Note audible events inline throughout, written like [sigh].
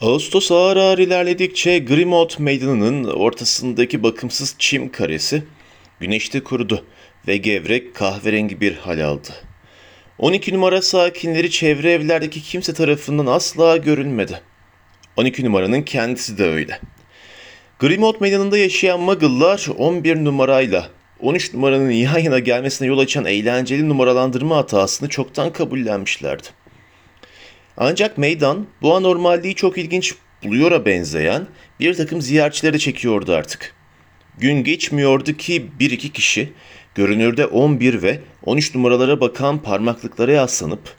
Ağustos ağır ağır ilerledikçe Grimot Meydanı'nın ortasındaki bakımsız çim karesi güneşte kurudu ve gevrek kahverengi bir hal aldı. 12 numara sakinleri çevre evlerdeki kimse tarafından asla görülmedi. 12 numaranın kendisi de öyle. Grimot Meydanı'nda yaşayan Muggle'lar 11 numarayla 13 numaranın yan yana gelmesine yol açan eğlenceli numaralandırma hatasını çoktan kabullenmişlerdi. Ancak meydan bu anormalliği çok ilginç buluyora benzeyen bir takım ziyaretçileri çekiyordu artık. Gün geçmiyordu ki bir iki kişi görünürde 11 ve 13 numaralara bakan parmaklıklara yaslanıp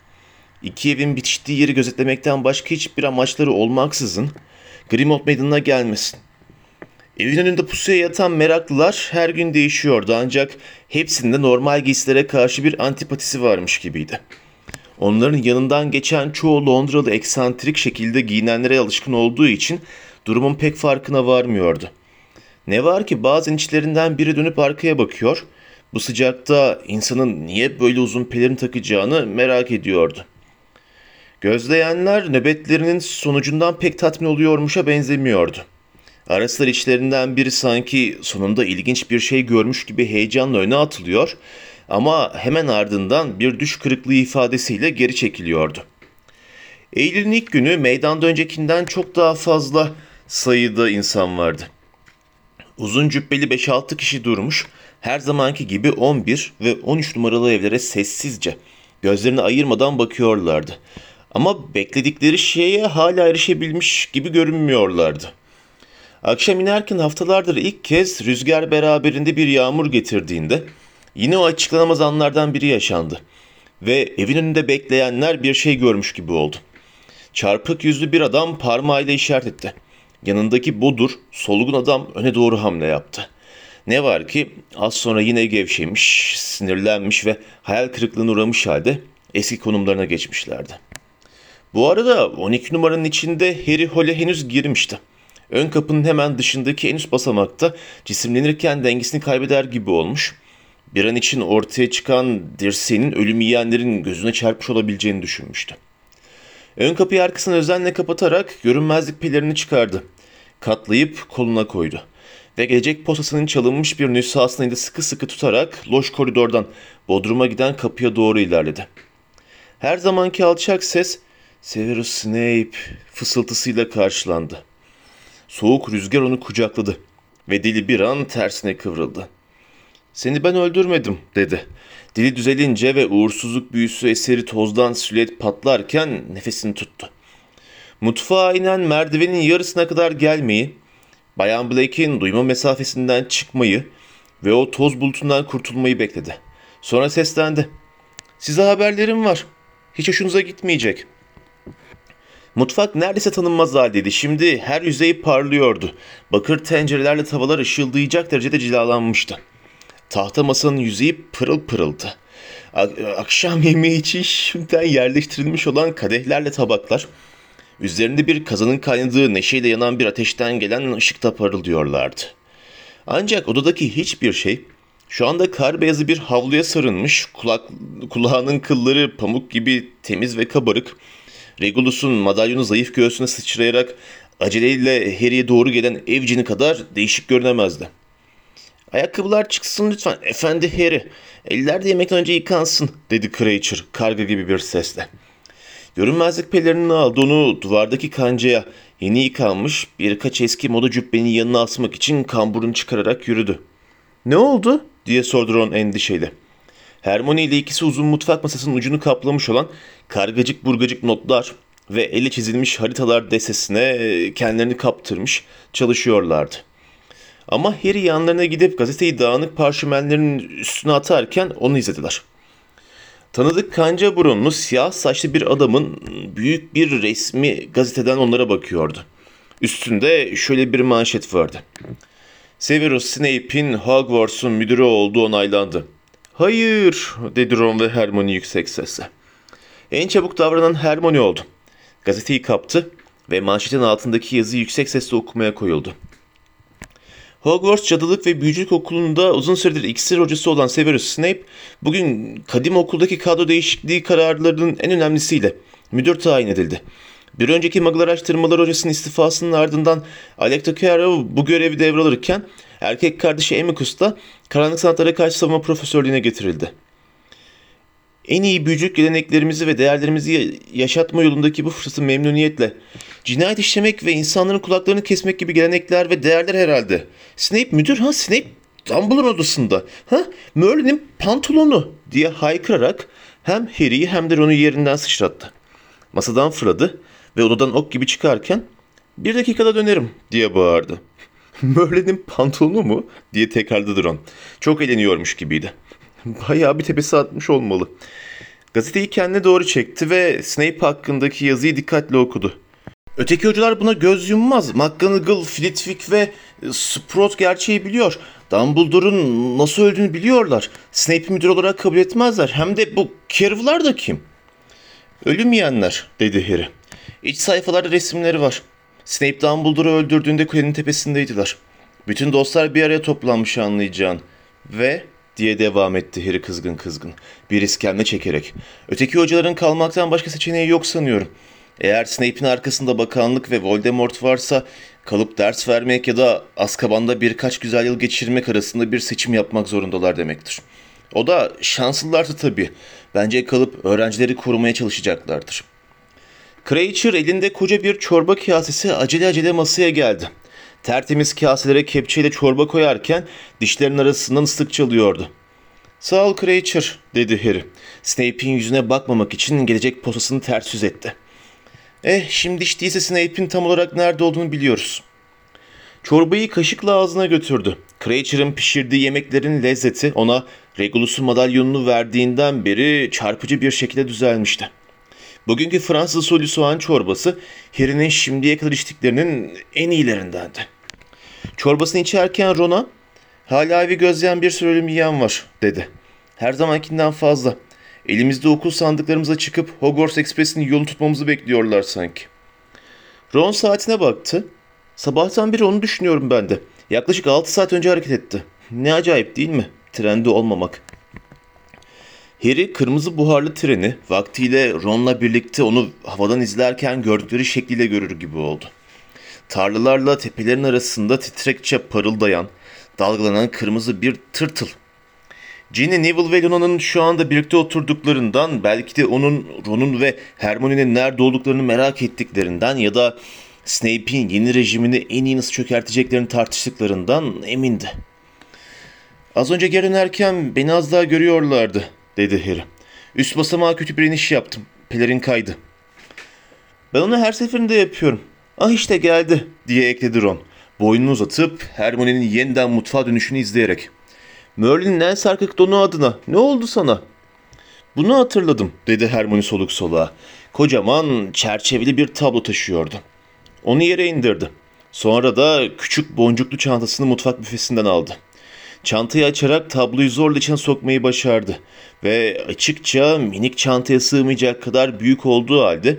iki evin bitiştiği yeri gözetlemekten başka hiçbir amaçları olmaksızın Grimald Meydanı'na gelmesin. Evin önünde pusuya yatan meraklılar her gün değişiyordu ancak hepsinde normal giysilere karşı bir antipatisi varmış gibiydi. Onların yanından geçen çoğu Londralı eksantrik şekilde giyinenlere alışkın olduğu için durumun pek farkına varmıyordu. Ne var ki bazen içlerinden biri dönüp arkaya bakıyor, bu sıcakta insanın niye böyle uzun pelerin takacağını merak ediyordu. Gözleyenler nöbetlerinin sonucundan pek tatmin oluyormuşa benzemiyordu. Ara sıra içlerinden biri sanki sonunda ilginç bir şey görmüş gibi heyecanla öne atılıyor ama hemen ardından bir düş kırıklığı ifadesiyle geri çekiliyordu. Eylül'ün ilk günü meydanda öncekinden çok daha fazla sayıda insan vardı. Uzun cübbeli 5-6 kişi durmuş, her zamanki gibi 11 ve 13 numaralı evlere sessizce, gözlerini ayırmadan bakıyorlardı. Ama bekledikleri şeye hala erişebilmiş gibi görünmüyorlardı. Akşam inerken haftalardır ilk kez rüzgar beraberinde bir yağmur getirdiğinde yine o açıklanamaz anlardan biri yaşandı. Ve evin önünde bekleyenler bir şey görmüş gibi oldu. Çarpık yüzlü bir adam parmağıyla işaret etti. Yanındaki bodur, solgun adam öne doğru hamle yaptı. Ne var ki az sonra yine gevşemiş, sinirlenmiş ve hayal kırıklığına uğramış halde eski konumlarına geçmişlerdi. Bu arada 12 numaranın içinde Harry Hole henüz girmişti. Ön kapının hemen dışındaki en üst basamakta cisimlenirken dengesini kaybeder gibi olmuş. Bir an için ortaya çıkan dirseğinin ölüm yiyenlerin gözüne çarpmış olabileceğini düşünmüştü. Ön kapıyı arkasını özenle kapatarak görünmezlik pelerini çıkardı. Katlayıp koluna koydu. Ve gelecek posasının çalınmış bir nüshasını da sıkı sıkı tutarak loş koridordan bodruma giden kapıya doğru ilerledi. Her zamanki alçak ses Severus Snape fısıltısıyla karşılandı. Soğuk rüzgar onu kucakladı ve dili bir an tersine kıvrıldı. Seni ben öldürmedim dedi. Dili düzelince ve uğursuzluk büyüsü eseri tozdan silüet patlarken nefesini tuttu. Mutfağa inen merdivenin yarısına kadar gelmeyi, Bayan Blake'in duyma mesafesinden çıkmayı ve o toz bulutundan kurtulmayı bekledi. Sonra seslendi. Size haberlerim var. Hiç hoşunuza gitmeyecek. Mutfak neredeyse tanınmaz haldeydi. Şimdi her yüzeyi parlıyordu. Bakır tencerelerle tavalar ışıldayacak derecede cilalanmıştı. Tahta masanın yüzeyi pırıl pırıldı. Akşam yemeği için şimdiden yerleştirilmiş olan kadehlerle tabaklar, üzerinde bir kazanın kaynadığı neşeyle yanan bir ateşten gelen ışıkta parıldıyorlardı. Ancak odadaki hiçbir şey şu anda kar beyazı bir havluya sarılmış, kulak, kulağının kılları pamuk gibi temiz ve kabarık, Regulus'un madalyonu zayıf göğsüne sıçrayarak aceleyle Harry'e doğru gelen evcini kadar değişik görünemezdi. Ayakkabılar çıksın lütfen efendi Harry. Eller de yemekten önce yıkansın dedi Creature karga gibi bir sesle. Görünmezlik pelerini aldı onu duvardaki kancaya yeni yıkanmış birkaç eski moda cübbenin yanına asmak için kamburunu çıkararak yürüdü. Ne oldu diye sordu Ron endişeyle. Hermione ile ikisi uzun mutfak masasının ucunu kaplamış olan kargacık burgacık notlar ve eli çizilmiş haritalar desesine e, kendilerini kaptırmış çalışıyorlardı. Ama Harry yanlarına gidip gazeteyi dağınık parşömenlerin üstüne atarken onu izlediler. Tanıdık kanca burunlu siyah saçlı bir adamın büyük bir resmi gazeteden onlara bakıyordu. Üstünde şöyle bir manşet vardı. Severus Snape'in Hogwarts'un müdürü olduğu onaylandı. Hayır dedi Ron ve Hermione yüksek sesle. En çabuk davranan Hermione oldu. Gazeteyi kaptı ve manşetin altındaki yazıyı yüksek sesle okumaya koyuldu. Hogwarts Cadılık ve Büyücülük Okulu'nda uzun süredir iksir hocası olan Severus Snape, bugün kadim okuldaki kadro değişikliği kararlarının en önemlisiyle müdür tayin edildi. Bir önceki Muggler araştırmalar hocasının istifasının ardından Alec Takayaro bu görevi devralırken erkek kardeşi Amicus da karanlık sanatlara karşı savunma profesörlüğüne getirildi. En iyi büyücülük geleneklerimizi ve değerlerimizi yaşatma yolundaki bu fırsatı memnuniyetle. Cinayet işlemek ve insanların kulaklarını kesmek gibi gelenekler ve değerler herhalde. Snape müdür ha Snape Dumbledore odasında. Ha Merlin'in pantolonu diye haykırarak hem Harry'i hem de Ron'u yerinden sıçrattı. Masadan fırladı ve odadan ok gibi çıkarken bir dakikada dönerim diye bağırdı. [laughs] Merlin'in pantolonu mu diye tekrarladı Ron. Çok eğleniyormuş gibiydi. [laughs] Bayağı bir tepesi atmış olmalı. Gazeteyi kendine doğru çekti ve Snape hakkındaki yazıyı dikkatle okudu. Öteki hocalar buna göz yummaz. McGonagall, Flitwick ve Sprout gerçeği biliyor. Dumbledore'un nasıl öldüğünü biliyorlar. Snape'i müdür olarak kabul etmezler. Hem de bu Carev'lar da kim? Ölüm yiyenler, dedi Harry. İç sayfalarda resimleri var. Snape Dumbledore'u öldürdüğünde kulenin tepesindeydiler. Bütün dostlar bir araya toplanmış anlayacağın. Ve diye devam etti Harry kızgın kızgın. Bir iskemle çekerek. Öteki hocaların kalmaktan başka seçeneği yok sanıyorum. Eğer Snape'in arkasında bakanlık ve Voldemort varsa kalıp ders vermek ya da Azkaban'da birkaç güzel yıl geçirmek arasında bir seçim yapmak zorundalar demektir. O da şanslılarsa tabii. Bence kalıp öğrencileri korumaya çalışacaklardır. Kreacher elinde koca bir çorba kasesi acele acele masaya geldi. Tertemiz kaselere kepçeyle çorba koyarken dişlerin arasından ıslık çalıyordu. Sağ ol Kreacher dedi Harry. Snape'in yüzüne bakmamak için gelecek posasını ters yüz etti. Eh şimdi hiç değilse Snape'in tam olarak nerede olduğunu biliyoruz. Çorbayı kaşıkla ağzına götürdü. Kreacher'ın pişirdiği yemeklerin lezzeti ona Regulus'un madalyonunu verdiğinden beri çarpıcı bir şekilde düzelmişti. Bugünkü Fransız usulü soğan çorbası Harry'nin şimdiye kadar içtiklerinin en iyilerindendi. Çorbasını içerken Ron'a ''Hala evi gözleyen bir sürü ölüm yiyen var.'' dedi. ''Her zamankinden fazla. Elimizde okul sandıklarımıza çıkıp Hogwarts Express'in yolunu tutmamızı bekliyorlar sanki.'' Ron saatine baktı. Sabahtan beri onu düşünüyorum ben de. Yaklaşık 6 saat önce hareket etti. Ne acayip değil mi? Trende olmamak. Harry kırmızı buharlı treni vaktiyle Ron'la birlikte onu havadan izlerken gördükleri şekliyle görür gibi oldu. Tarlalarla tepelerin arasında titrekçe parıldayan, dalgalanan kırmızı bir tırtıl. Ginny, Neville ve Luna'nın şu anda birlikte oturduklarından, belki de onun, Ron'un ve Hermione'nin nerede olduklarını merak ettiklerinden ya da Snape'in yeni rejimini en iyi nasıl çökerteceklerini tartıştıklarından emindi. Az önce geri dönerken beni az daha görüyorlardı, dedi Harry. Üst basamağa kötü bir iniş yaptım. Pelerin kaydı. Ben onu her seferinde yapıyorum. Ah işte geldi, diye ekledi Ron. Boynunu uzatıp Hermione'nin yeniden mutfağa dönüşünü izleyerek. Merlin'in en sarkık donu adına ne oldu sana? Bunu hatırladım, dedi Hermione soluk soluğa. Kocaman, çerçeveli bir tablo taşıyordu. Onu yere indirdi. Sonra da küçük boncuklu çantasını mutfak büfesinden aldı. Çantayı açarak tabloyu zorla içine sokmayı başardı ve açıkça minik çantaya sığmayacak kadar büyük olduğu halde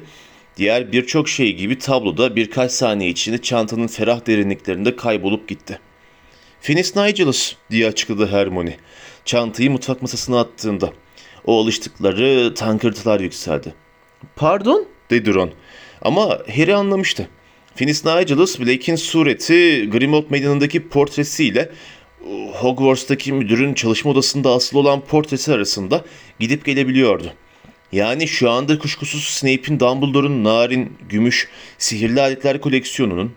diğer birçok şey gibi tabloda birkaç saniye içinde çantanın ferah derinliklerinde kaybolup gitti. Finis Nigelus diye açıkladı Hermione. Çantayı mutfak masasına attığında. O alıştıkları tankırtılar yükseldi. Pardon dedi Ron. Ama Harry anlamıştı. Finis Nigelus Blake'in sureti Grimmauld Meydanı'ndaki portresiyle Hogwarts'taki müdürün çalışma odasında asılı olan portresi arasında gidip gelebiliyordu. Yani şu anda kuşkusuz Snape'in Dumbledore'un narin, gümüş, sihirli aletler koleksiyonunun,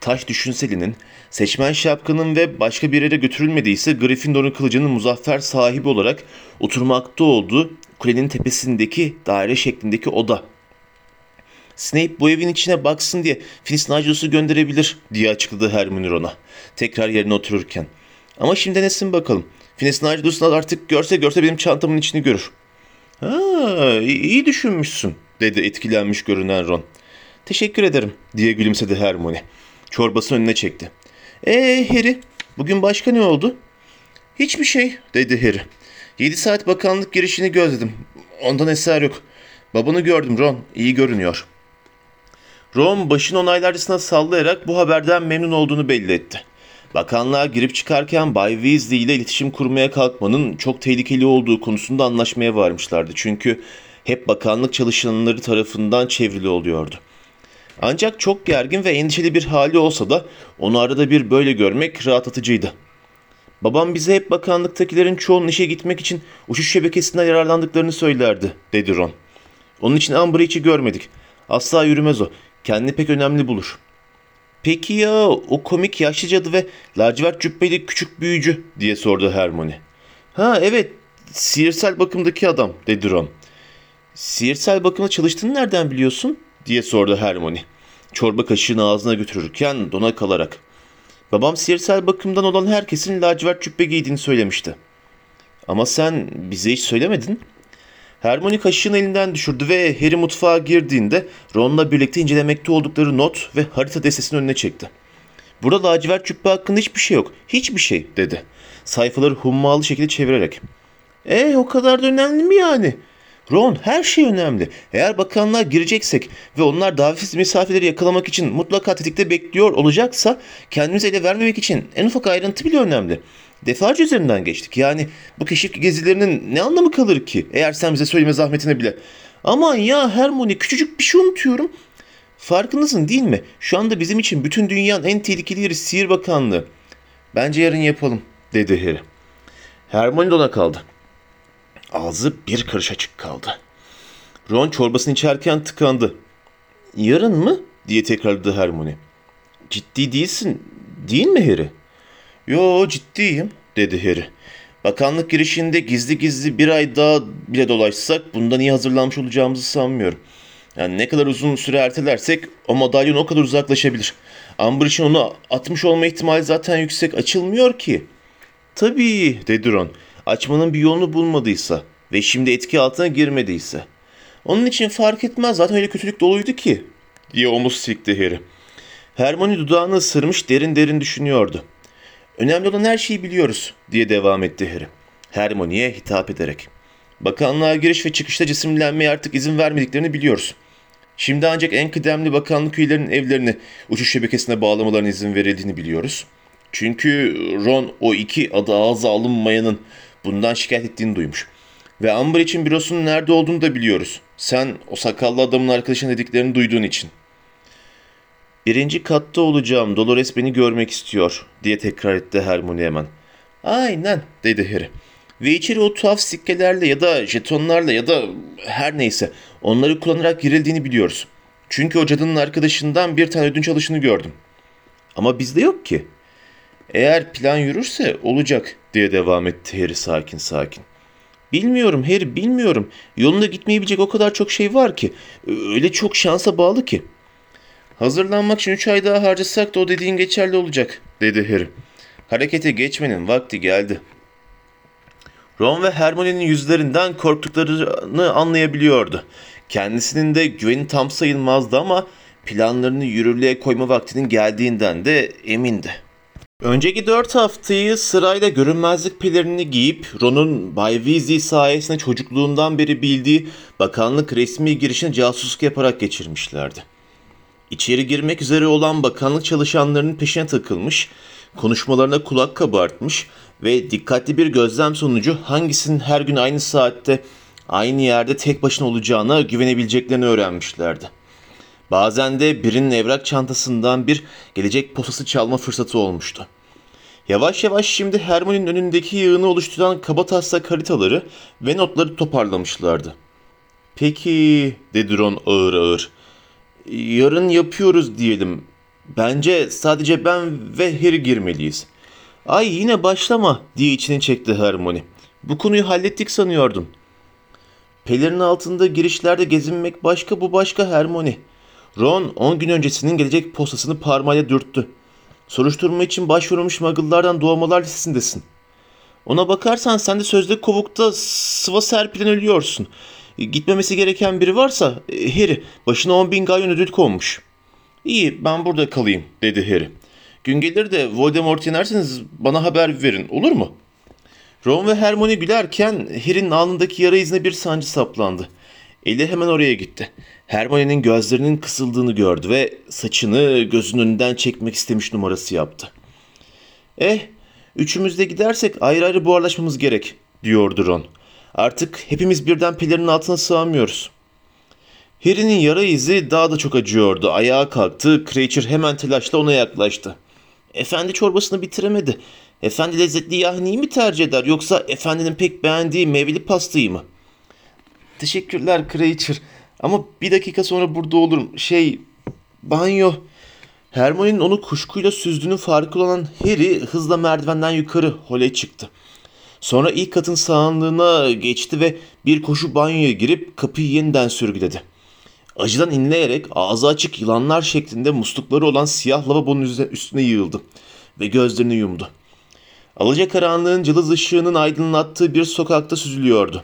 taş düşünselinin, seçmen şapkanın ve başka bir yere götürülmediyse Gryffindor'un kılıcının muzaffer sahibi olarak oturmakta olduğu kulenin tepesindeki daire şeklindeki oda. Snape bu evin içine baksın diye Finis Nigelus'u gönderebilir diye açıkladı Hermione Ron'a. Tekrar yerine otururken. Ama şimdi denesin bakalım. Finis Nigelus'u artık görse görse benim çantamın içini görür. Ha, iyi düşünmüşsün dedi etkilenmiş görünen Ron. Teşekkür ederim diye gülümsedi Hermione. Çorbasını önüne çekti. Ee Harry, bugün başka ne oldu? Hiçbir şey dedi Harry. Yedi saat bakanlık girişini gözledim. Ondan eser yok. Babanı gördüm Ron, iyi görünüyor. Ron başını onaylarcısına sallayarak bu haberden memnun olduğunu belli etti. Bakanlığa girip çıkarken Bay Weasley ile iletişim kurmaya kalkmanın çok tehlikeli olduğu konusunda anlaşmaya varmışlardı. Çünkü hep bakanlık çalışanları tarafından çevrili oluyordu. Ancak çok gergin ve endişeli bir hali olsa da onu arada bir böyle görmek rahatlatıcıydı. Babam bize hep bakanlıktakilerin çoğunun işe gitmek için uçuş şebekesinden yararlandıklarını söylerdi, dedi Ron. Onun için hiç görmedik. Asla yürümez o. Kendini pek önemli bulur. Peki ya o komik yaşlı cadı ve lacivert cübbeli küçük büyücü diye sordu Hermione. Ha evet sihirsel bakımdaki adam dedi Ron. Sihirsel bakımda çalıştığını nereden biliyorsun diye sordu Hermione. Çorba kaşığını ağzına götürürken dona kalarak. Babam sihirsel bakımdan olan herkesin lacivert cübbe giydiğini söylemişti. Ama sen bize hiç söylemedin. Hermione kaşığını elinden düşürdü ve Harry mutfağa girdiğinde Ron'la birlikte incelemekte oldukları not ve harita destesini önüne çekti. Burada lacivert cübbe hakkında hiçbir şey yok. Hiçbir şey dedi. Sayfaları hummalı şekilde çevirerek. E o kadar da önemli mi yani? Ron her şey önemli. Eğer bakanlığa gireceksek ve onlar davetsiz misafirleri yakalamak için mutlaka tetikte bekliyor olacaksa kendimizi ele vermemek için en ufak ayrıntı bile önemli. Defalarca üzerinden geçtik. Yani bu keşif gezilerinin ne anlamı kalır ki eğer sen bize söyleme zahmetine bile. Aman ya Hermione küçücük bir şey unutuyorum. Farkındasın değil mi? Şu anda bizim için bütün dünyanın en tehlikeli yeri Sihir Bakanlığı. Bence yarın yapalım dedi Harry. Hermione dona kaldı. Ağzı bir karış açık kaldı. Ron çorbasını içerken tıkandı. Yarın mı? diye tekrarladı Hermione. Ciddi değilsin, değil mi Harry? Yo ciddiyim, dedi Harry. Bakanlık girişinde gizli gizli bir ay daha bile dolaşsak bundan iyi hazırlanmış olacağımızı sanmıyorum. Yani ne kadar uzun süre ertelersek o madalyon o kadar uzaklaşabilir. Amber için onu atmış olma ihtimali zaten yüksek açılmıyor ki. Tabii dedi Ron. Açmanın bir yolunu bulmadıysa ve şimdi etki altına girmediyse. Onun için fark etmez zaten öyle kötülük doluydu ki diye omuz silkti Harry. Hermione dudağını ısırmış derin derin düşünüyordu. Önemli olan her şeyi biliyoruz diye devam etti Harry. Hermione'ye hitap ederek. Bakanlığa giriş ve çıkışta cisimlenmeye artık izin vermediklerini biliyoruz. Şimdi ancak en kıdemli bakanlık üyelerinin evlerini uçuş şebekesine bağlamalarına izin verildiğini biliyoruz. Çünkü Ron o iki adı ağza alınmayanın bundan şikayet ettiğini duymuş. Ve Amber için bürosunun nerede olduğunu da biliyoruz. Sen o sakallı adamın arkadaşın dediklerini duyduğun için. Birinci katta olacağım. Dolores beni görmek istiyor diye tekrar etti Hermione hemen. Aynen dedi Harry. Ve içeri o tuhaf sikkelerle ya da jetonlarla ya da her neyse onları kullanarak girildiğini biliyoruz. Çünkü o cadının arkadaşından bir tane ödünç alışını gördüm. Ama bizde yok ki. Eğer plan yürürse olacak diye devam etti Harry sakin sakin. Bilmiyorum Harry bilmiyorum. Yolunda gitmeyebilecek o kadar çok şey var ki. Öyle çok şansa bağlı ki. Hazırlanmak için 3 ay daha harcasak da o dediğin geçerli olacak dedi Harry. Harekete geçmenin vakti geldi. Ron ve Hermione'nin yüzlerinden korktuklarını anlayabiliyordu. Kendisinin de güveni tam sayılmazdı ama planlarını yürürlüğe koyma vaktinin geldiğinden de emindi. Önceki dört haftayı sırayla görünmezlik pelerini giyip Ron'un Bay Weasley sayesinde çocukluğundan beri bildiği bakanlık resmi girişine casusluk yaparak geçirmişlerdi. İçeri girmek üzere olan bakanlık çalışanlarının peşine takılmış, konuşmalarına kulak kabartmış ve dikkatli bir gözlem sonucu hangisinin her gün aynı saatte aynı yerde tek başına olacağına güvenebileceklerini öğrenmişlerdi. Bazen de birinin evrak çantasından bir gelecek posası çalma fırsatı olmuştu. Yavaş yavaş şimdi Hermione'nin önündeki yığını oluşturan kaba taslak haritaları ve notları toparlamışlardı. Peki, dedi Ron ağır ağır. Yarın yapıyoruz diyelim. Bence sadece ben ve Harry girmeliyiz. Ay yine başlama diye içini çekti Hermione. Bu konuyu hallettik sanıyordum. Pelerin altında girişlerde gezinmek başka bu başka Hermione. Ron 10 gün öncesinin gelecek postasını parmağıyla dürttü. Soruşturma için başvurulmuş muggle'lardan doğmalar listesindesin. Ona bakarsan sen de sözde kovukta sıva serpilen ölüyorsun. Gitmemesi gereken biri varsa e, Harry başına 10 bin galyon ödül konmuş. İyi ben burada kalayım dedi Harry. Gün gelir de Voldemort yenerseniz bana haber verin olur mu? Ron ve Hermione gülerken Harry'nin alnındaki yara izine bir sancı saplandı. Eli hemen oraya gitti. Hermione'nin gözlerinin kısıldığını gördü ve saçını gözünün önünden çekmek istemiş numarası yaptı. Eh, üçümüz de gidersek ayrı ayrı buharlaşmamız gerek, diyordu Ron. Artık hepimiz birden pelerinin altına sığamıyoruz. Harry'nin yara izi daha da çok acıyordu. Ayağa kalktı. Creature hemen telaşla ona yaklaştı. Efendi çorbasını bitiremedi. Efendi lezzetli yahniyi mi tercih eder yoksa efendinin pek beğendiği meyveli pastayı mı? Teşekkürler Creature. Ama bir dakika sonra burada olurum. Şey, banyo. Hermione'nin onu kuşkuyla süzdüğünün farkı olan Harry hızla merdivenden yukarı hole çıktı. Sonra ilk katın sağanlığına geçti ve bir koşu banyoya girip kapıyı yeniden sürgüledi. Acıdan inleyerek ağzı açık yılanlar şeklinde muslukları olan siyah lavabonun üstüne yığıldı ve gözlerini yumdu. Alacakaranlığın cılız ışığının aydınlattığı bir sokakta süzülüyordu.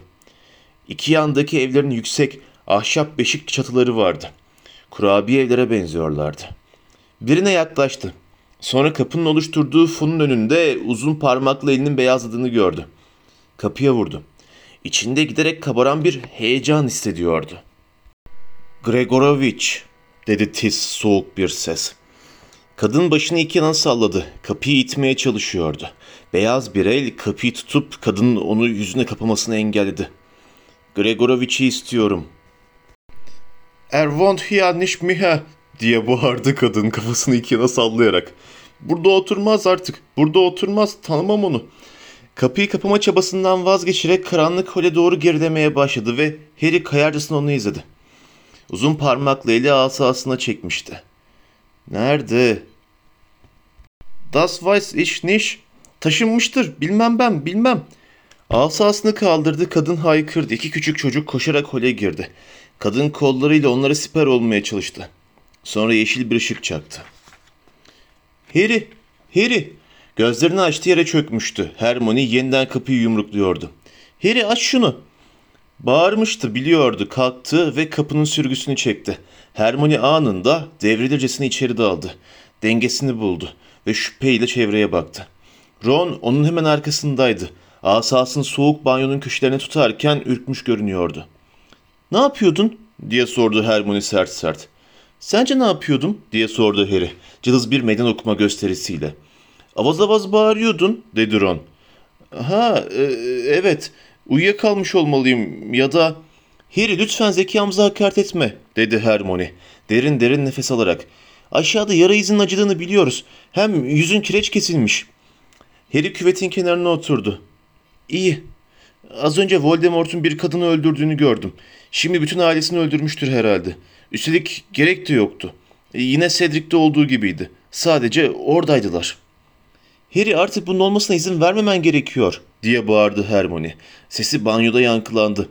İki yandaki evlerin yüksek ahşap beşik çatıları vardı. Kurabiye evlere benziyorlardı. Birine yaklaştı. Sonra kapının oluşturduğu fonun önünde uzun parmakla elinin beyazladığını gördü. Kapıya vurdu. İçinde giderek kabaran bir heyecan hissediyordu. Gregorovich, dedi tiz soğuk bir ses. Kadın başını iki yana salladı. Kapıyı itmeye çalışıyordu. Beyaz bir el kapıyı tutup kadının onu yüzüne kapamasını engelledi. Gregorovich'i istiyorum. Ervont hiyaniş miha diye bağırdı kadın kafasını iki yana sallayarak. Burada oturmaz artık. Burada oturmaz. Tanımam onu. Kapıyı kapama çabasından vazgeçerek karanlık hole doğru gerilemeye başladı ve Harry kayarcasına onu izledi. Uzun parmakla eli asasına çekmişti. Nerede? Das weiß ich nicht. Taşınmıştır. Bilmem ben, bilmem. Asasını kaldırdı, kadın haykırdı. İki küçük çocuk koşarak hole girdi. Kadın kollarıyla onlara siper olmaya çalıştı. Sonra yeşil bir ışık çaktı. Harry, Harry. Gözlerini açtı yere çökmüştü. Hermione yeniden kapıyı yumrukluyordu. Harry aç şunu. Bağırmıştı, biliyordu, kalktı ve kapının sürgüsünü çekti. Hermione anında devrilircesine içeri daldı. Dengesini buldu ve şüpheyle çevreye baktı. Ron onun hemen arkasındaydı. Asasını soğuk banyonun köşelerine tutarken ürkmüş görünüyordu. ''Ne yapıyordun?'' diye sordu Hermione sert sert. ''Sence ne yapıyordum?'' diye sordu Harry, cılız bir meydan okuma gösterisiyle. ''Avaz avaz bağırıyordun'' dedi Ron. ''Ha, e, evet, uyuyakalmış olmalıyım ya da...'' ''Harry lütfen zekamıza hakaret etme'' dedi Hermione, derin derin nefes alarak. ''Aşağıda yara izinin acıdığını biliyoruz. Hem yüzün kireç kesilmiş.'' Harry küvetin kenarına oturdu. İyi. Az önce Voldemort'un bir kadını öldürdüğünü gördüm. Şimdi bütün ailesini öldürmüştür herhalde. Üstelik gerek de yoktu. E, yine Cedric'te olduğu gibiydi. Sadece oradaydılar. Harry artık bunun olmasına izin vermemen gerekiyor diye bağırdı Hermione. Sesi banyoda yankılandı.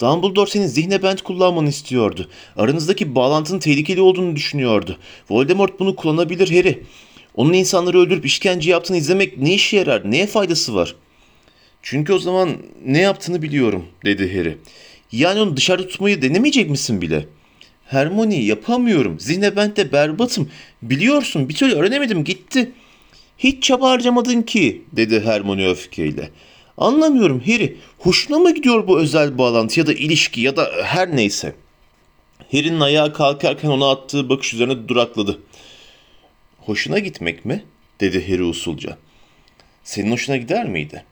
Dumbledore senin zihne bent kullanmanı istiyordu. Aranızdaki bağlantının tehlikeli olduğunu düşünüyordu. Voldemort bunu kullanabilir Harry. Onun insanları öldürüp işkence yaptığını izlemek ne işe yarar, neye faydası var? Çünkü o zaman ne yaptığını biliyorum, dedi Harry. Yani onu dışarıda tutmayı denemeyecek misin bile? Hermione yapamıyorum. Zihne ben de berbatım. Biliyorsun bir türlü öğrenemedim gitti. Hiç çaba harcamadın ki, dedi Hermione öfkeyle. Anlamıyorum Harry. Hoşuna mı gidiyor bu özel bağlantı ya da ilişki ya da her neyse? Harry'nin ayağa kalkarken ona attığı bakış üzerine durakladı. Hoşuna gitmek mi? dedi Harry usulca. Senin hoşuna gider miydi?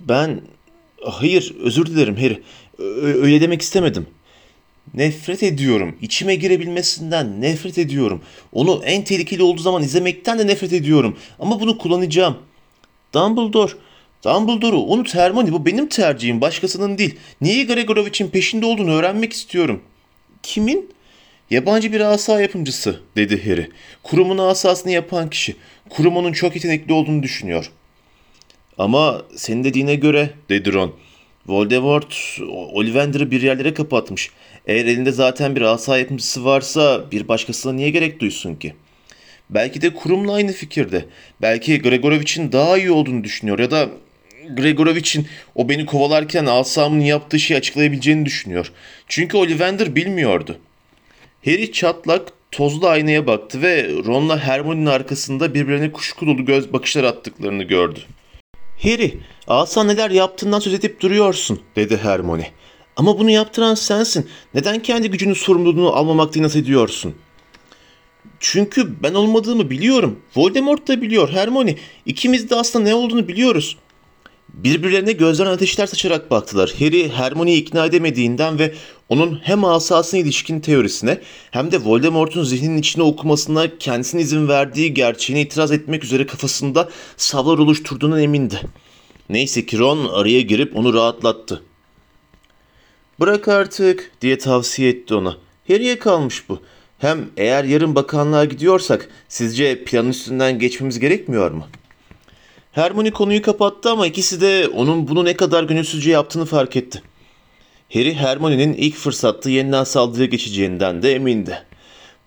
Ben... Hayır, özür dilerim Harry. Ö- öyle demek istemedim. Nefret ediyorum. İçime girebilmesinden nefret ediyorum. Onu en tehlikeli olduğu zaman izlemekten de nefret ediyorum. Ama bunu kullanacağım. Dumbledore, Dumbledore'u unut Hermione bu benim tercihim başkasının değil. Niye Gregorovich'in peşinde olduğunu öğrenmek istiyorum. Kimin? Yabancı bir asa yapımcısı dedi Harry. Kurumun asasını yapan kişi. Kurum onun çok yetenekli olduğunu düşünüyor. Ama senin dediğine göre dedi Ron. Voldemort Ollivander'ı bir yerlere kapatmış. Eğer elinde zaten bir asa yapımcısı varsa bir başkasına niye gerek duysun ki? Belki de kurumla aynı fikirde. Belki Gregorovich'in daha iyi olduğunu düşünüyor ya da Gregorovich'in o beni kovalarken asamın yaptığı şeyi açıklayabileceğini düşünüyor. Çünkü Ollivander bilmiyordu. Harry çatlak tozlu aynaya baktı ve Ron'la Hermione'nin arkasında birbirine kuşku dolu göz bakışlar attıklarını gördü. Harry, asa neler yaptığından söz edip duruyorsun, dedi Hermione. Ama bunu yaptıran sensin. Neden kendi gücünün sorumluluğunu almamakta inat ediyorsun? Çünkü ben olmadığımı biliyorum. Voldemort da biliyor Hermione. İkimiz de aslında ne olduğunu biliyoruz. Birbirlerine gözlerine ateşler saçarak baktılar. Harry Hermione'yi ikna edemediğinden ve onun hem asasına ilişkin teorisine hem de Voldemort'un zihninin içine okumasına kendisine izin verdiği gerçeğine itiraz etmek üzere kafasında savlar oluşturduğundan emindi. Neyse ki Ron araya girip onu rahatlattı. Bırak artık diye tavsiye etti ona. Harry'e kalmış bu. Hem eğer yarın bakanlığa gidiyorsak sizce planın üstünden geçmemiz gerekmiyor mu? Hermione konuyu kapattı ama ikisi de onun bunu ne kadar gönülsüzce yaptığını fark etti. Harry Hermione'nin ilk fırsatta yeniden saldırıya geçeceğinden de emindi.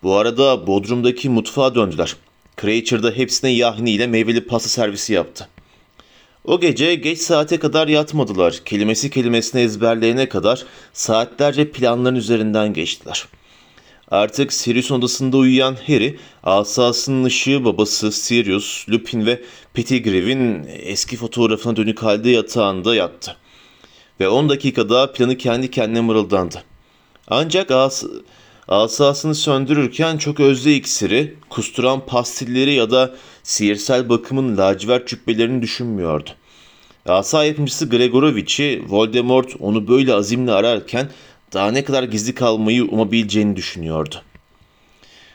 Bu arada Bodrum'daki mutfağa döndüler. Creature da hepsine yahni ile meyveli pasta servisi yaptı. O gece geç saate kadar yatmadılar. Kelimesi kelimesine ezberleyene kadar saatlerce planların üzerinden geçtiler. Artık Sirius odasında uyuyan Harry, asasının ışığı babası Sirius, Lupin ve Pettigrew'in eski fotoğrafına dönük halde yatağında yattı. Ve 10 dakikada planı kendi kendine mırıldandı. Ancak as asasını söndürürken çok özlü iksiri, kusturan pastilleri ya da sihirsel bakımın lacivert cübbelerini düşünmüyordu. Asa yapımcısı Gregorovich'i Voldemort onu böyle azimle ararken daha ne kadar gizli kalmayı umabileceğini düşünüyordu.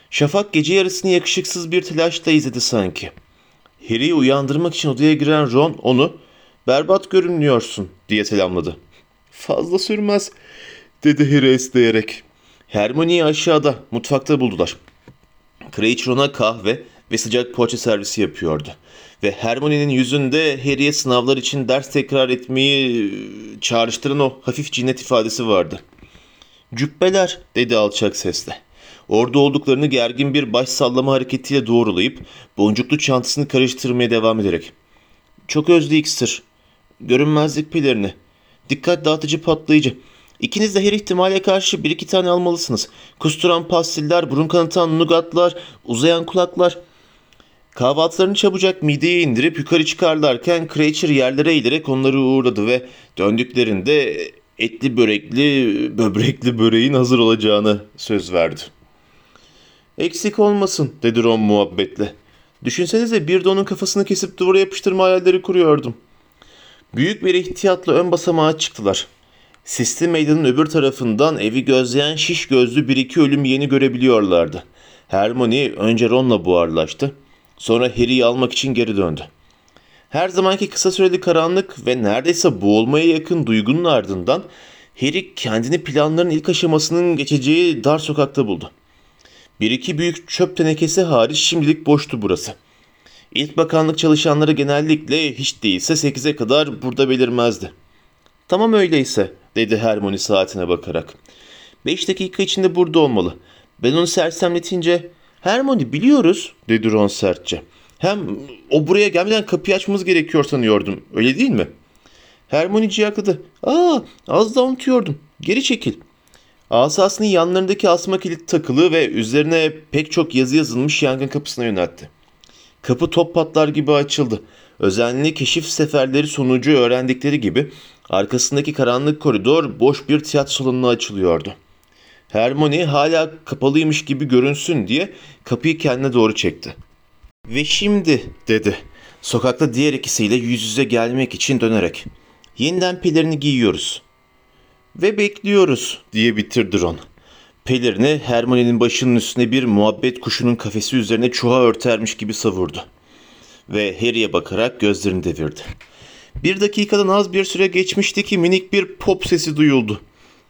Şafak gece yarısını yakışıksız bir telaşla izledi sanki. Harry'i uyandırmak için odaya giren Ron onu berbat görünüyorsun diye selamladı. Fazla sürmez dedi Harry esneyerek. Hermione'yi aşağıda mutfakta buldular. Crouch Ron'a kahve ve sıcak poğaça servisi yapıyordu. Ve Hermione'nin yüzünde Harry'e sınavlar için ders tekrar etmeyi çağrıştıran o hafif cinnet ifadesi vardı. Cübbeler dedi alçak sesle. Orada olduklarını gergin bir baş sallama hareketiyle doğrulayıp boncuklu çantasını karıştırmaya devam ederek. Çok özlü iksir. Görünmezlik pelerini. Dikkat dağıtıcı patlayıcı. İkiniz de her ihtimale karşı bir iki tane almalısınız. Kusturan pastiller, burun kanatan nugatlar, uzayan kulaklar. Kahvaltılarını çabucak mideye indirip yukarı çıkarlarken Creature yerlere eğilerek onları uğurladı ve döndüklerinde etli börekli, böbrekli böreğin hazır olacağını söz verdi. Eksik olmasın dedi Ron muhabbetle. Düşünsenize bir de onun kafasını kesip duvara yapıştırma hayalleri kuruyordum. Büyük bir ihtiyatla ön basamağa çıktılar. Sisli meydanın öbür tarafından evi gözleyen şiş gözlü bir iki ölüm yeni görebiliyorlardı. Hermione önce Ron'la buharlaştı. Sonra Harry'i almak için geri döndü. Her zamanki kısa süreli karanlık ve neredeyse boğulmaya yakın duygunun ardından Harry kendini planların ilk aşamasının geçeceği dar sokakta buldu. Bir iki büyük çöp tenekesi hariç şimdilik boştu burası. İlk bakanlık çalışanları genellikle hiç değilse 8'e kadar burada belirmezdi. Tamam öyleyse dedi Hermione saatine bakarak. Beş dakika içinde burada olmalı. Ben onu sersemletince Hermione biliyoruz dedi Ron sertçe. Hem o buraya gelmeden kapıyı açmamız gerekiyor sanıyordum. Öyle değil mi? Hermione ciyakladı. Aa az da unutuyordum. Geri çekil. Asasını yanlarındaki asma kilit takılı ve üzerine pek çok yazı yazılmış yangın kapısına yöneltti. Kapı top patlar gibi açıldı. Özenli keşif seferleri sonucu öğrendikleri gibi arkasındaki karanlık koridor boş bir tiyatro salonuna açılıyordu. Hermione hala kapalıymış gibi görünsün diye kapıyı kendine doğru çekti. Ve şimdi dedi. Sokakta diğer ikisiyle yüz yüze gelmek için dönerek. Yeniden pelerini giyiyoruz. Ve bekliyoruz diye bitirdi Ron. Pelerini Hermione'nin başının üstüne bir muhabbet kuşunun kafesi üzerine çuha örtermiş gibi savurdu. Ve Harry'e bakarak gözlerini devirdi. Bir dakikadan az bir süre geçmişti ki minik bir pop sesi duyuldu.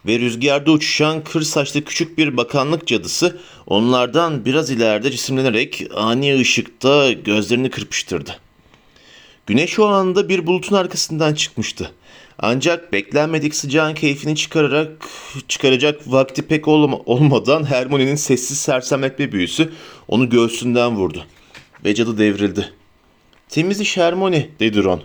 Ve rüzgarda uçuşan kır saçlı küçük bir bakanlık cadısı onlardan biraz ileride cisimlenerek ani ışıkta gözlerini kırpıştırdı. Güneş o anda bir bulutun arkasından çıkmıştı. Ancak beklenmedik sıcağın keyfini çıkararak çıkaracak vakti pek olma, olmadan Hermione'nin sessiz sersemletme büyüsü onu göğsünden vurdu. Ve cadı devrildi. Temiz iş Hermione dedi Ron.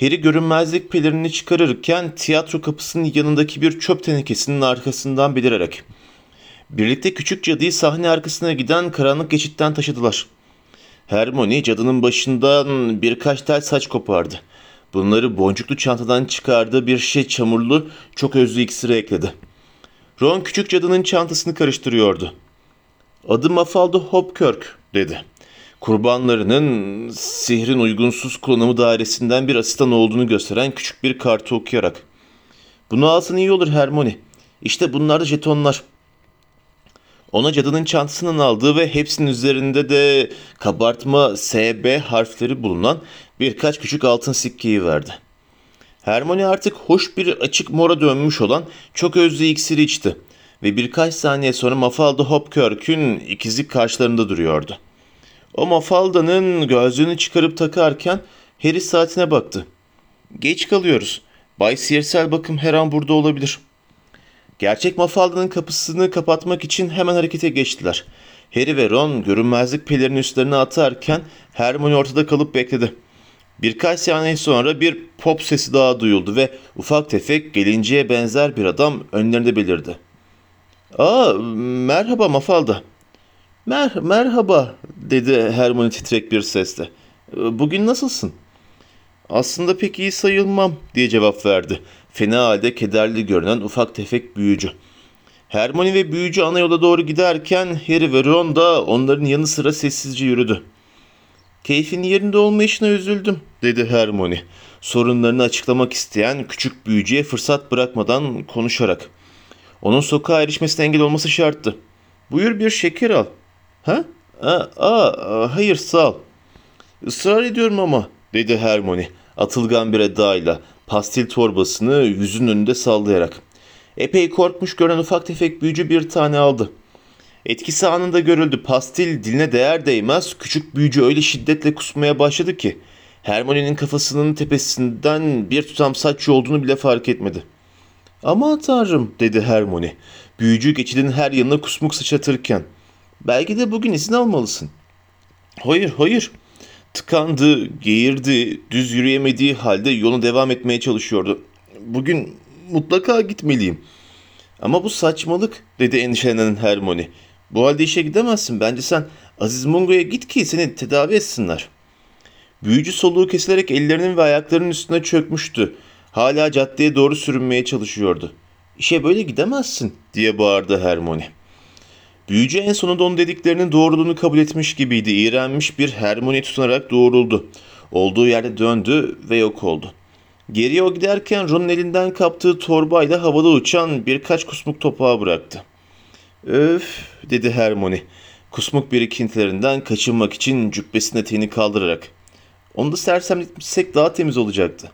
Harry görünmezlik pelerini çıkarırken tiyatro kapısının yanındaki bir çöp tenekesinin arkasından belirerek. Birlikte küçük cadıyı sahne arkasına giden karanlık geçitten taşıdılar. Hermione cadının başından birkaç tel saç kopardı. Bunları boncuklu çantadan çıkardığı bir şişe çamurlu, çok özlü iksire ekledi. Ron küçük cadının çantasını karıştırıyordu. Adım Mafalda Hopkirk dedi. Kurbanlarının sihrin uygunsuz kullanımı dairesinden bir asistan olduğunu gösteren küçük bir kartı okuyarak. Bunu alsan iyi olur Hermione. İşte bunlar da jetonlar. Ona cadının çantasından aldığı ve hepsinin üzerinde de kabartma SB harfleri bulunan birkaç küçük altın sikkeyi verdi. Hermione artık hoş bir açık mora dönmüş olan çok özlü iksiri içti ve birkaç saniye sonra Mafalda Hopkirk'ün ikizi karşılarında duruyordu. O Mafalda'nın gözlüğünü çıkarıp takarken Harry saatine baktı. Geç kalıyoruz. Bay Siyersel bakım her an burada olabilir. Gerçek Mafalda'nın kapısını kapatmak için hemen harekete geçtiler. Harry ve Ron görünmezlik pelerini üstlerine atarken Hermione ortada kalıp bekledi. Birkaç saniye sonra bir pop sesi daha duyuldu ve ufak tefek gelinceye benzer bir adam önlerinde belirdi. ''Aa, merhaba Mafalda.'' Mer merhaba dedi Hermione titrek bir sesle. Bugün nasılsın? Aslında pek iyi sayılmam diye cevap verdi. Fena halde kederli görünen ufak tefek büyücü. Hermione ve büyücü ana yola doğru giderken Harry ve Ron da onların yanı sıra sessizce yürüdü. Keyfin yerinde olmayışına üzüldüm dedi Hermione. Sorunlarını açıklamak isteyen küçük büyücüye fırsat bırakmadan konuşarak. Onun sokağa erişmesine engel olması şarttı. Buyur bir şeker al. Ha? Aa, aa, hayır sağ ol. Israr ediyorum ama dedi Hermione atılgan bir edayla pastil torbasını yüzün önünde sallayarak. Epey korkmuş gören ufak tefek büyücü bir tane aldı. Etkisi anında görüldü. Pastil diline değer değmez küçük büyücü öyle şiddetle kusmaya başladı ki Hermione'nin kafasının tepesinden bir tutam saç olduğunu bile fark etmedi. Aman tanrım dedi Hermione. Büyücü geçidin her yanına kusmuk sıçratırken. Belki de bugün izin almalısın. Hayır hayır. Tıkandı, geğirdi, düz yürüyemediği halde yoluna devam etmeye çalışıyordu. Bugün mutlaka gitmeliyim. Ama bu saçmalık dedi endişelenen Hermione. Bu halde işe gidemezsin. Bence sen Aziz Mungo'ya git ki seni tedavi etsinler. Büyücü soluğu kesilerek ellerinin ve ayaklarının üstüne çökmüştü. Hala caddeye doğru sürünmeye çalışıyordu. İşe böyle gidemezsin diye bağırdı Hermione. Büyücü en sonunda onun dediklerinin doğruluğunu kabul etmiş gibiydi. İğrenmiş bir Hermione tutunarak doğruldu. Olduğu yerde döndü ve yok oldu. Geriye o giderken Ron'un elinden kaptığı torbayla havada uçan birkaç kusmuk topağı bıraktı. Öf dedi Hermione. Kusmuk birikintilerinden kaçınmak için cübbesinin eteğini kaldırarak. Onu da sersemletmişsek daha temiz olacaktı.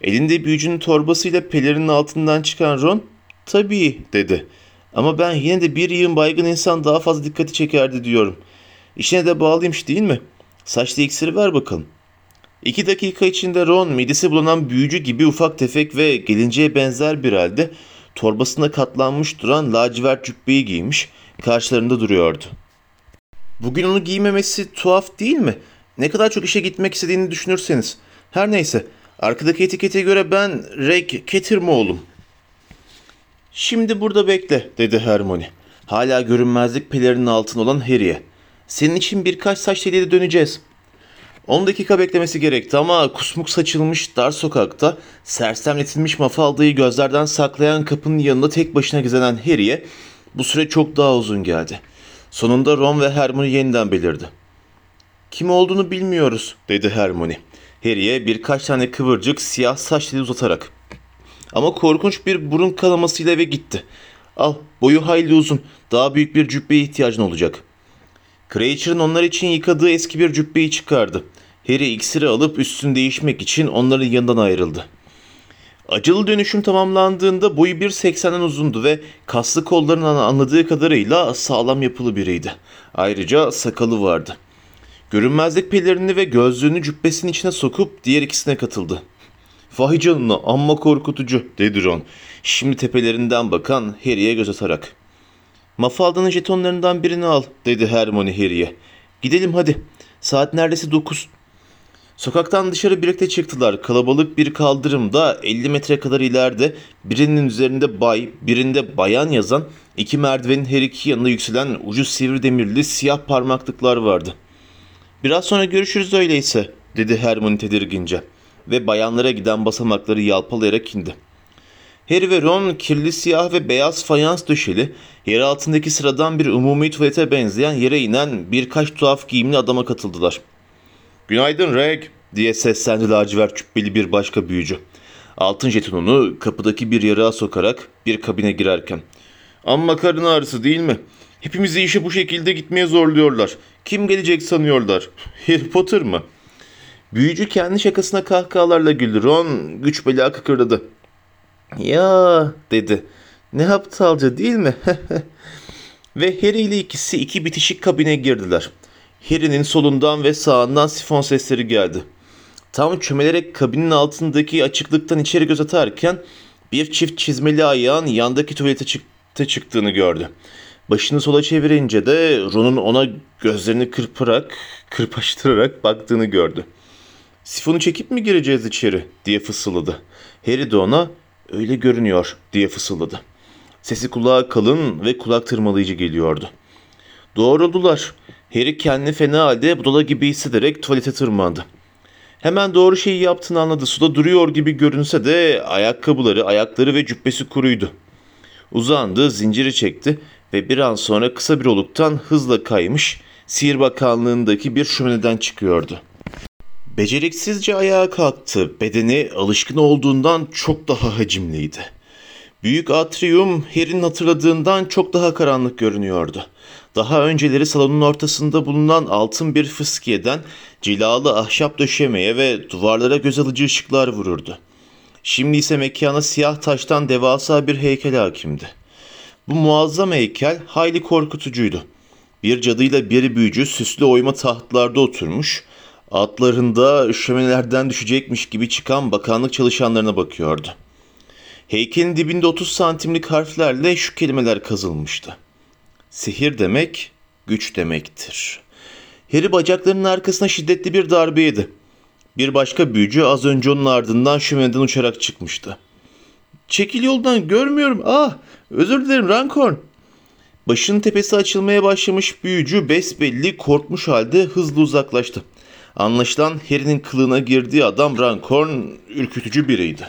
Elinde büyücünün torbasıyla pelerinin altından çıkan Ron, tabii dedi. Ama ben yine de bir yığın baygın insan daha fazla dikkati çekerdi diyorum. İşine de bağlıymış değil mi? Saçlı iksiri ver bakalım. İki dakika içinde Ron midesi bulunan büyücü gibi ufak tefek ve gelinceye benzer bir halde torbasına katlanmış duran lacivert cübbeyi giymiş karşılarında duruyordu. Bugün onu giymemesi tuhaf değil mi? Ne kadar çok işe gitmek istediğini düşünürseniz. Her neyse arkadaki etikete göre ben Reg Kettirmoğlu'm. Şimdi burada bekle dedi Hermione. Hala görünmezlik pelerinin altında olan Harry'e. Senin için birkaç saç teliyle döneceğiz. 10 dakika beklemesi gerekti ama kusmuk saçılmış dar sokakta sersemletilmiş mafaldayı gözlerden saklayan kapının yanında tek başına gizlenen Harry'e bu süre çok daha uzun geldi. Sonunda Ron ve Hermione yeniden belirdi. Kim olduğunu bilmiyoruz dedi Hermione. Harry'e birkaç tane kıvırcık siyah saç teli uzatarak. Ama korkunç bir burun kanamasıyla eve gitti. Al boyu hayli uzun daha büyük bir cübbeye ihtiyacın olacak. Creature'ın onlar için yıkadığı eski bir cübbeyi çıkardı. Harry iksiri alıp üstünü değişmek için onların yanından ayrıldı. Acılı dönüşüm tamamlandığında boyu 1.80'den uzundu ve kaslı kollarının anladığı kadarıyla sağlam yapılı biriydi. Ayrıca sakalı vardı. Görünmezlik pelerini ve gözlüğünü cübbesinin içine sokup diğer ikisine katıldı. Vay canına amma korkutucu dedi Ron. Şimdi tepelerinden bakan Harry'e göz atarak. Mafalda'nın jetonlarından birini al dedi Hermione Harry'e. Gidelim hadi. Saat neredeyse dokuz. Sokaktan dışarı birlikte çıktılar. Kalabalık bir kaldırımda 50 metre kadar ileride birinin üzerinde bay, birinde bayan yazan iki merdivenin her iki yanına yükselen ucu sivri demirli siyah parmaklıklar vardı. Biraz sonra görüşürüz öyleyse dedi Hermione tedirgince ve bayanlara giden basamakları yalpalayarak indi. Harry ve Ron kirli siyah ve beyaz fayans döşeli, yer altındaki sıradan bir umumi tuvalete benzeyen yere inen birkaç tuhaf giyimli adama katıldılar. ''Günaydın Reg'' diye seslendi lacivert cübbeli bir başka büyücü. Altın jetonunu kapıdaki bir yarığa sokarak bir kabine girerken. Amma karın ağrısı değil mi? Hepimizi işe bu şekilde gitmeye zorluyorlar. Kim gelecek sanıyorlar? [laughs] Harry Potter mı? Büyücü kendi şakasına kahkahalarla güldü. Ron güç bela kıkırdadı. Ya dedi. Ne aptalca değil mi? [laughs] ve Harry ile ikisi iki bitişik kabine girdiler. Harry'nin solundan ve sağından sifon sesleri geldi. Tam çömelerek kabinin altındaki açıklıktan içeri göz atarken bir çift çizmeli ayağın yandaki tuvalete çıktı çıktığını gördü. Başını sola çevirince de Ron'un ona gözlerini kırparak, kırpaştırarak baktığını gördü. Sifonu çekip mi gireceğiz içeri diye fısıldadı. Harry de ona öyle görünüyor diye fısıldadı. Sesi kulağa kalın ve kulak tırmalayıcı geliyordu. Doğruldular. Harry kendini fena halde budala gibi hissederek tuvalete tırmandı. Hemen doğru şeyi yaptığını anladı. Suda duruyor gibi görünse de ayakkabıları, ayakları ve cübbesi kuruydu. Uzandı, zinciri çekti ve bir an sonra kısa bir oluktan hızla kaymış, Sihir Bakanlığı'ndaki bir şömineden çıkıyordu. Beceriksizce ayağa kalktı. Bedeni alışkın olduğundan çok daha hacimliydi. Büyük atrium Harry'nin hatırladığından çok daha karanlık görünüyordu. Daha önceleri salonun ortasında bulunan altın bir fıskiyeden cilalı ahşap döşemeye ve duvarlara göz alıcı ışıklar vururdu. Şimdi ise mekana siyah taştan devasa bir heykel hakimdi. Bu muazzam heykel hayli korkutucuydu. Bir cadıyla bir büyücü süslü oyma tahtlarda oturmuş, atlarında şöminelerden düşecekmiş gibi çıkan bakanlık çalışanlarına bakıyordu. Heykelin dibinde 30 santimlik harflerle şu kelimeler kazılmıştı. Sihir demek güç demektir. Harry bacaklarının arkasına şiddetli bir darbe yedi. Bir başka büyücü az önce onun ardından şömineden uçarak çıkmıştı. Çekil yoldan görmüyorum. Ah özür dilerim Rankorn. Başının tepesi açılmaya başlamış büyücü besbelli korkmuş halde hızlı uzaklaştı. Anlaşılan Harry'nin kılığına girdiği adam Rankorn ürkütücü biriydi.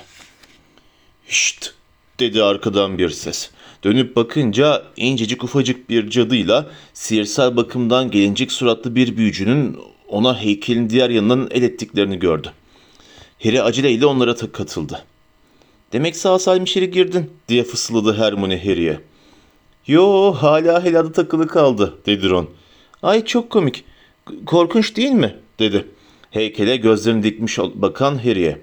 Şşt dedi arkadan bir ses. Dönüp bakınca incecik ufacık bir cadıyla sihirsel bakımdan gelincik suratlı bir büyücünün ona heykelin diğer yanından el ettiklerini gördü. Harry aceleyle onlara katıldı. Demek sağ salim içeri girdin diye fısıldadı Hermione Harry'e. Yo hala helada takılı kaldı dedi Ron. Ay çok komik. Korkunç değil mi? Dedi. Heykele gözlerini dikmiş bakan Harry'e.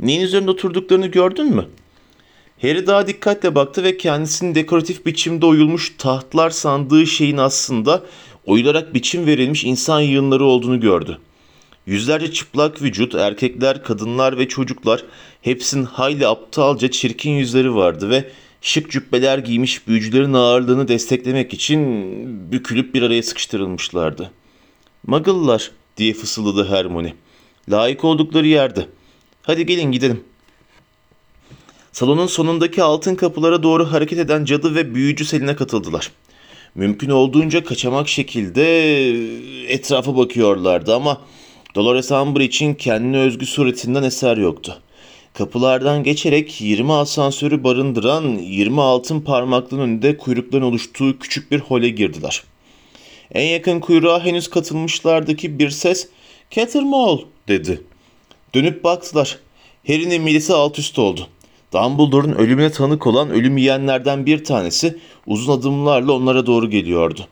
Neyin üzerinde oturduklarını gördün mü? Harry daha dikkatle baktı ve kendisinin dekoratif biçimde oyulmuş tahtlar sandığı şeyin aslında oyularak biçim verilmiş insan yığınları olduğunu gördü. Yüzlerce çıplak vücut, erkekler, kadınlar ve çocuklar hepsinin hayli aptalca çirkin yüzleri vardı ve şık cübbeler giymiş büyücülerin ağırlığını desteklemek için bükülüp bir araya sıkıştırılmışlardı. Muggle'lar diye fısıldadı Hermione. Layık oldukları yerde. Hadi gelin gidelim. Salonun sonundaki altın kapılara doğru hareket eden cadı ve büyücü Selin'e katıldılar. Mümkün olduğunca kaçamak şekilde etrafa bakıyorlardı ama Dolores Umbridge'in kendine özgü suretinden eser yoktu. Kapılardan geçerek 20 asansörü barındıran 20 altın parmaklının önünde kuyrukların oluştuğu küçük bir hole girdiler. En yakın kuyruğa henüz katılmışlardaki bir ses "Cattermole" dedi. Dönüp baktılar. Harry'nin midesi alt üst oldu. Dumbledore'un ölümüne tanık olan ölüm yiyenlerden bir tanesi uzun adımlarla onlara doğru geliyordu.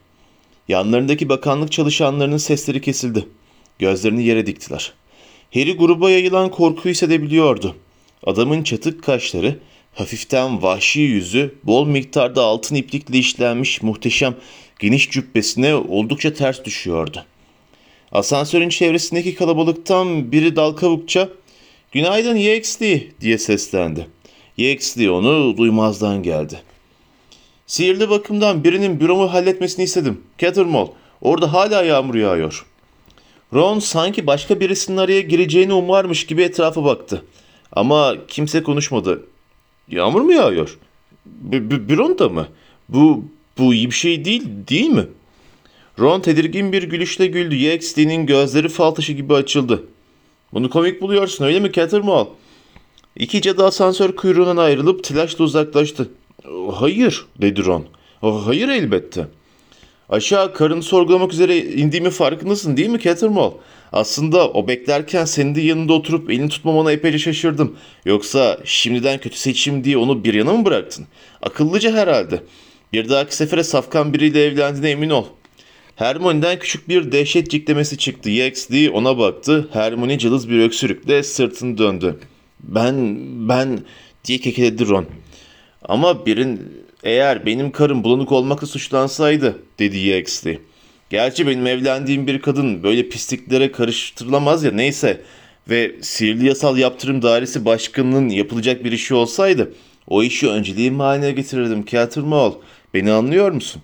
Yanlarındaki bakanlık çalışanlarının sesleri kesildi. Gözlerini yere diktiler. Harry gruba yayılan korkuyu hissedebiliyordu. Adamın çatık kaşları, hafiften vahşi yüzü, bol miktarda altın iplikle işlenmiş muhteşem geniş cübbesine oldukça ters düşüyordu. Asansörün çevresindeki kalabalıktan biri dal kavukça ''Günaydın Yexley'' diye seslendi. Yexley onu duymazdan geldi. Sihirli bakımdan birinin büromu halletmesini istedim. Cattermole, orada hala yağmur yağıyor. Ron sanki başka birisinin araya gireceğini umarmış gibi etrafa baktı. Ama kimse konuşmadı. Yağmur mu yağıyor? B- b- büronda mı? Bu, bu iyi bir şey değil, değil mi? Ron tedirgin bir gülüşle güldü. Yexley'nin gözleri fal taşı gibi açıldı. Bunu komik buluyorsun öyle mi Cattermole? İki cadı asansör kuyruğundan ayrılıp telaşla uzaklaştı. Hayır dedi Ron. Hayır elbette. Aşağı karını sorgulamak üzere indiğimi farkındasın değil mi Cattermole? Aslında o beklerken senin de yanında oturup elini tutmamana epeyce şaşırdım. Yoksa şimdiden kötü seçim diye onu bir yana mı bıraktın? Akıllıca herhalde. Bir dahaki sefere safkan biriyle evlendiğine emin ol. Hermione'den küçük bir dehşet ciklemesi çıktı. Yaxley ona baktı. Hermione cılız bir öksürükle sırtını döndü. Ben, ben diye kekeledi Ron. Ama birin eğer benim karım bulanık olmakla suçlansaydı dedi Yaxley. Gerçi benim evlendiğim bir kadın böyle pisliklere karıştırılamaz ya neyse. Ve sihirli yasal yaptırım dairesi başkanının yapılacak bir işi olsaydı o işi önceliğim haline getirirdim Cattermole. Beni anlıyor musun?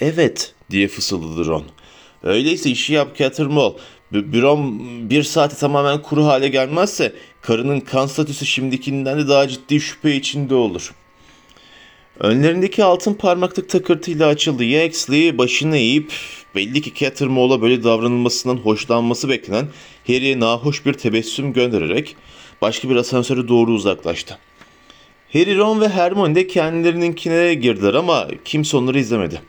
Evet diye fısıldadı Ron. Öyleyse işi yap Cattermole. B- bir saate tamamen kuru hale gelmezse karının kan statüsü şimdikinden de daha ciddi şüphe içinde olur. Önlerindeki altın parmaklık takırtıyla açıldı. Yaxley başını eğip belli ki Cattermole'a böyle davranılmasından hoşlanması beklenen Harry'e nahoş bir tebessüm göndererek başka bir asansöre doğru uzaklaştı. Harry, Ron ve Hermione de kendilerininkine girdiler ama kimse onları izlemedi.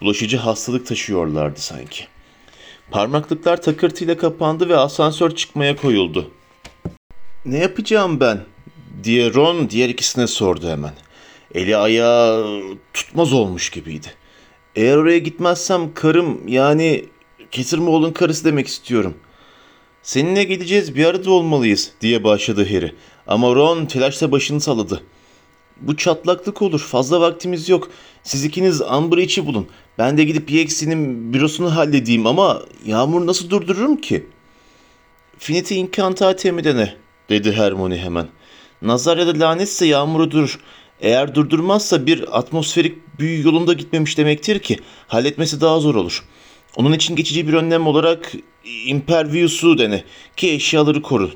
Bulaşıcı hastalık taşıyorlardı sanki. Parmaklıklar takırtıyla kapandı ve asansör çıkmaya koyuldu. Ne yapacağım ben? diye Ron diğer ikisine sordu hemen. Eli ayağı tutmaz olmuş gibiydi. Eğer oraya gitmezsem karım yani Ketirmoğlu'nun karısı demek istiyorum. Seninle geleceğiz bir arada olmalıyız diye başladı Harry. Ama Ron telaşla başını salladı. Bu çatlaklık olur. Fazla vaktimiz yok. Siz ikiniz Umbridge'i bulun. Ben de gidip Yexi'nin bürosunu halledeyim ama Yağmur nasıl durdururum ki? Finiti incantate mi dene? dedi Hermione hemen. Nazar ya da lanetse Yağmur'u durur. Eğer durdurmazsa bir atmosferik büyü yolunda gitmemiş demektir ki halletmesi daha zor olur. Onun için geçici bir önlem olarak Impervius'u dene ki eşyaları koru.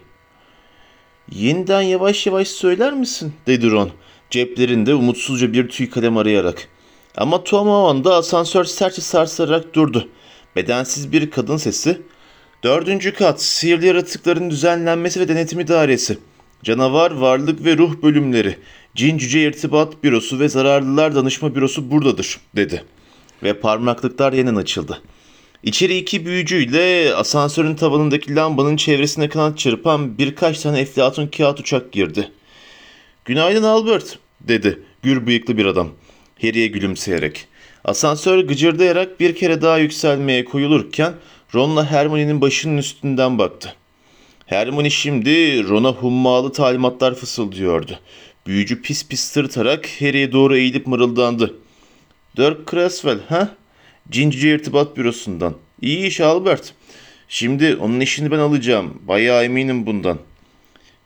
Yeniden yavaş yavaş söyler misin? dedi Ron ceplerinde umutsuzca bir tüy kalem arayarak. Ama tam o anda asansör sertçe sarsarak durdu. Bedensiz bir kadın sesi. Dördüncü kat, sihirli yaratıkların düzenlenmesi ve denetimi dairesi. Canavar, varlık ve ruh bölümleri. Cin Cüce İrtibat Bürosu ve Zararlılar Danışma Bürosu buradadır, dedi. Ve parmaklıklar yeniden açıldı. İçeri iki büyücüyle asansörün tavanındaki lambanın çevresine kanat çırpan birkaç tane eflatun kağıt uçak girdi. Günaydın Albert, dedi gür bıyıklı bir adam. Harry'e gülümseyerek. Asansör gıcırdayarak bir kere daha yükselmeye koyulurken Ron'la Hermione'nin başının üstünden baktı. Hermione şimdi Ron'a hummalı talimatlar fısıldıyordu. Büyücü pis pis sırtarak Harry'e doğru eğilip mırıldandı. Dirk Creswell, ha? Cincici İrtibat Bürosu'ndan. İyi iş Albert. Şimdi onun işini ben alacağım. Bayağı eminim bundan.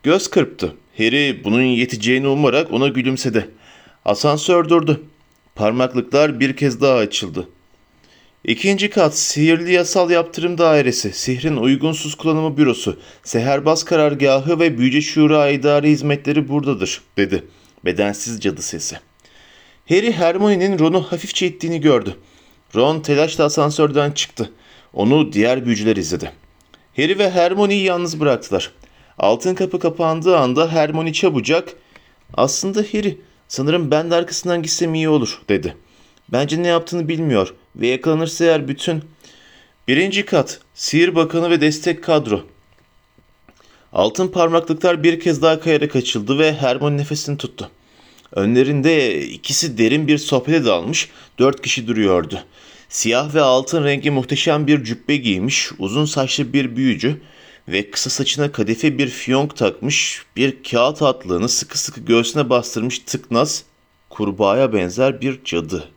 Göz kırptı. Harry bunun yeteceğini umarak ona gülümsedi. Asansör durdu. Parmaklıklar bir kez daha açıldı. İkinci kat Sihirli Yasal Yaptırım Dairesi, Sihrin Uygunsuz Kullanımı Bürosu, Seherbaz Karargahı ve Büyüce Şura İdari Hizmetleri buradadır, dedi bedensiz cadı sesi. Harry Hermione'nin Ron'u hafifçe ittiğini gördü. Ron telaşla asansörden çıktı. Onu diğer büyücüler izledi. Harry ve Hermione'yi yalnız bıraktılar. Altın kapı kapandığı anda Hermione çabucak ''Aslında Harry, sanırım ben de arkasından gitsem iyi olur.'' dedi. Bence ne yaptığını bilmiyor ve yakalanırsa eğer bütün... Birinci kat, Sihir Bakanı ve destek kadro. Altın parmaklıklar bir kez daha kayarak açıldı ve Hermione nefesini tuttu. Önlerinde ikisi derin bir sohbete dalmış, dört kişi duruyordu. Siyah ve altın rengi muhteşem bir cübbe giymiş, uzun saçlı bir büyücü ve kısa saçına kadife bir fiyonk takmış, bir kağıt atlığını sıkı sıkı göğsüne bastırmış tıknaz, kurbağaya benzer bir cadı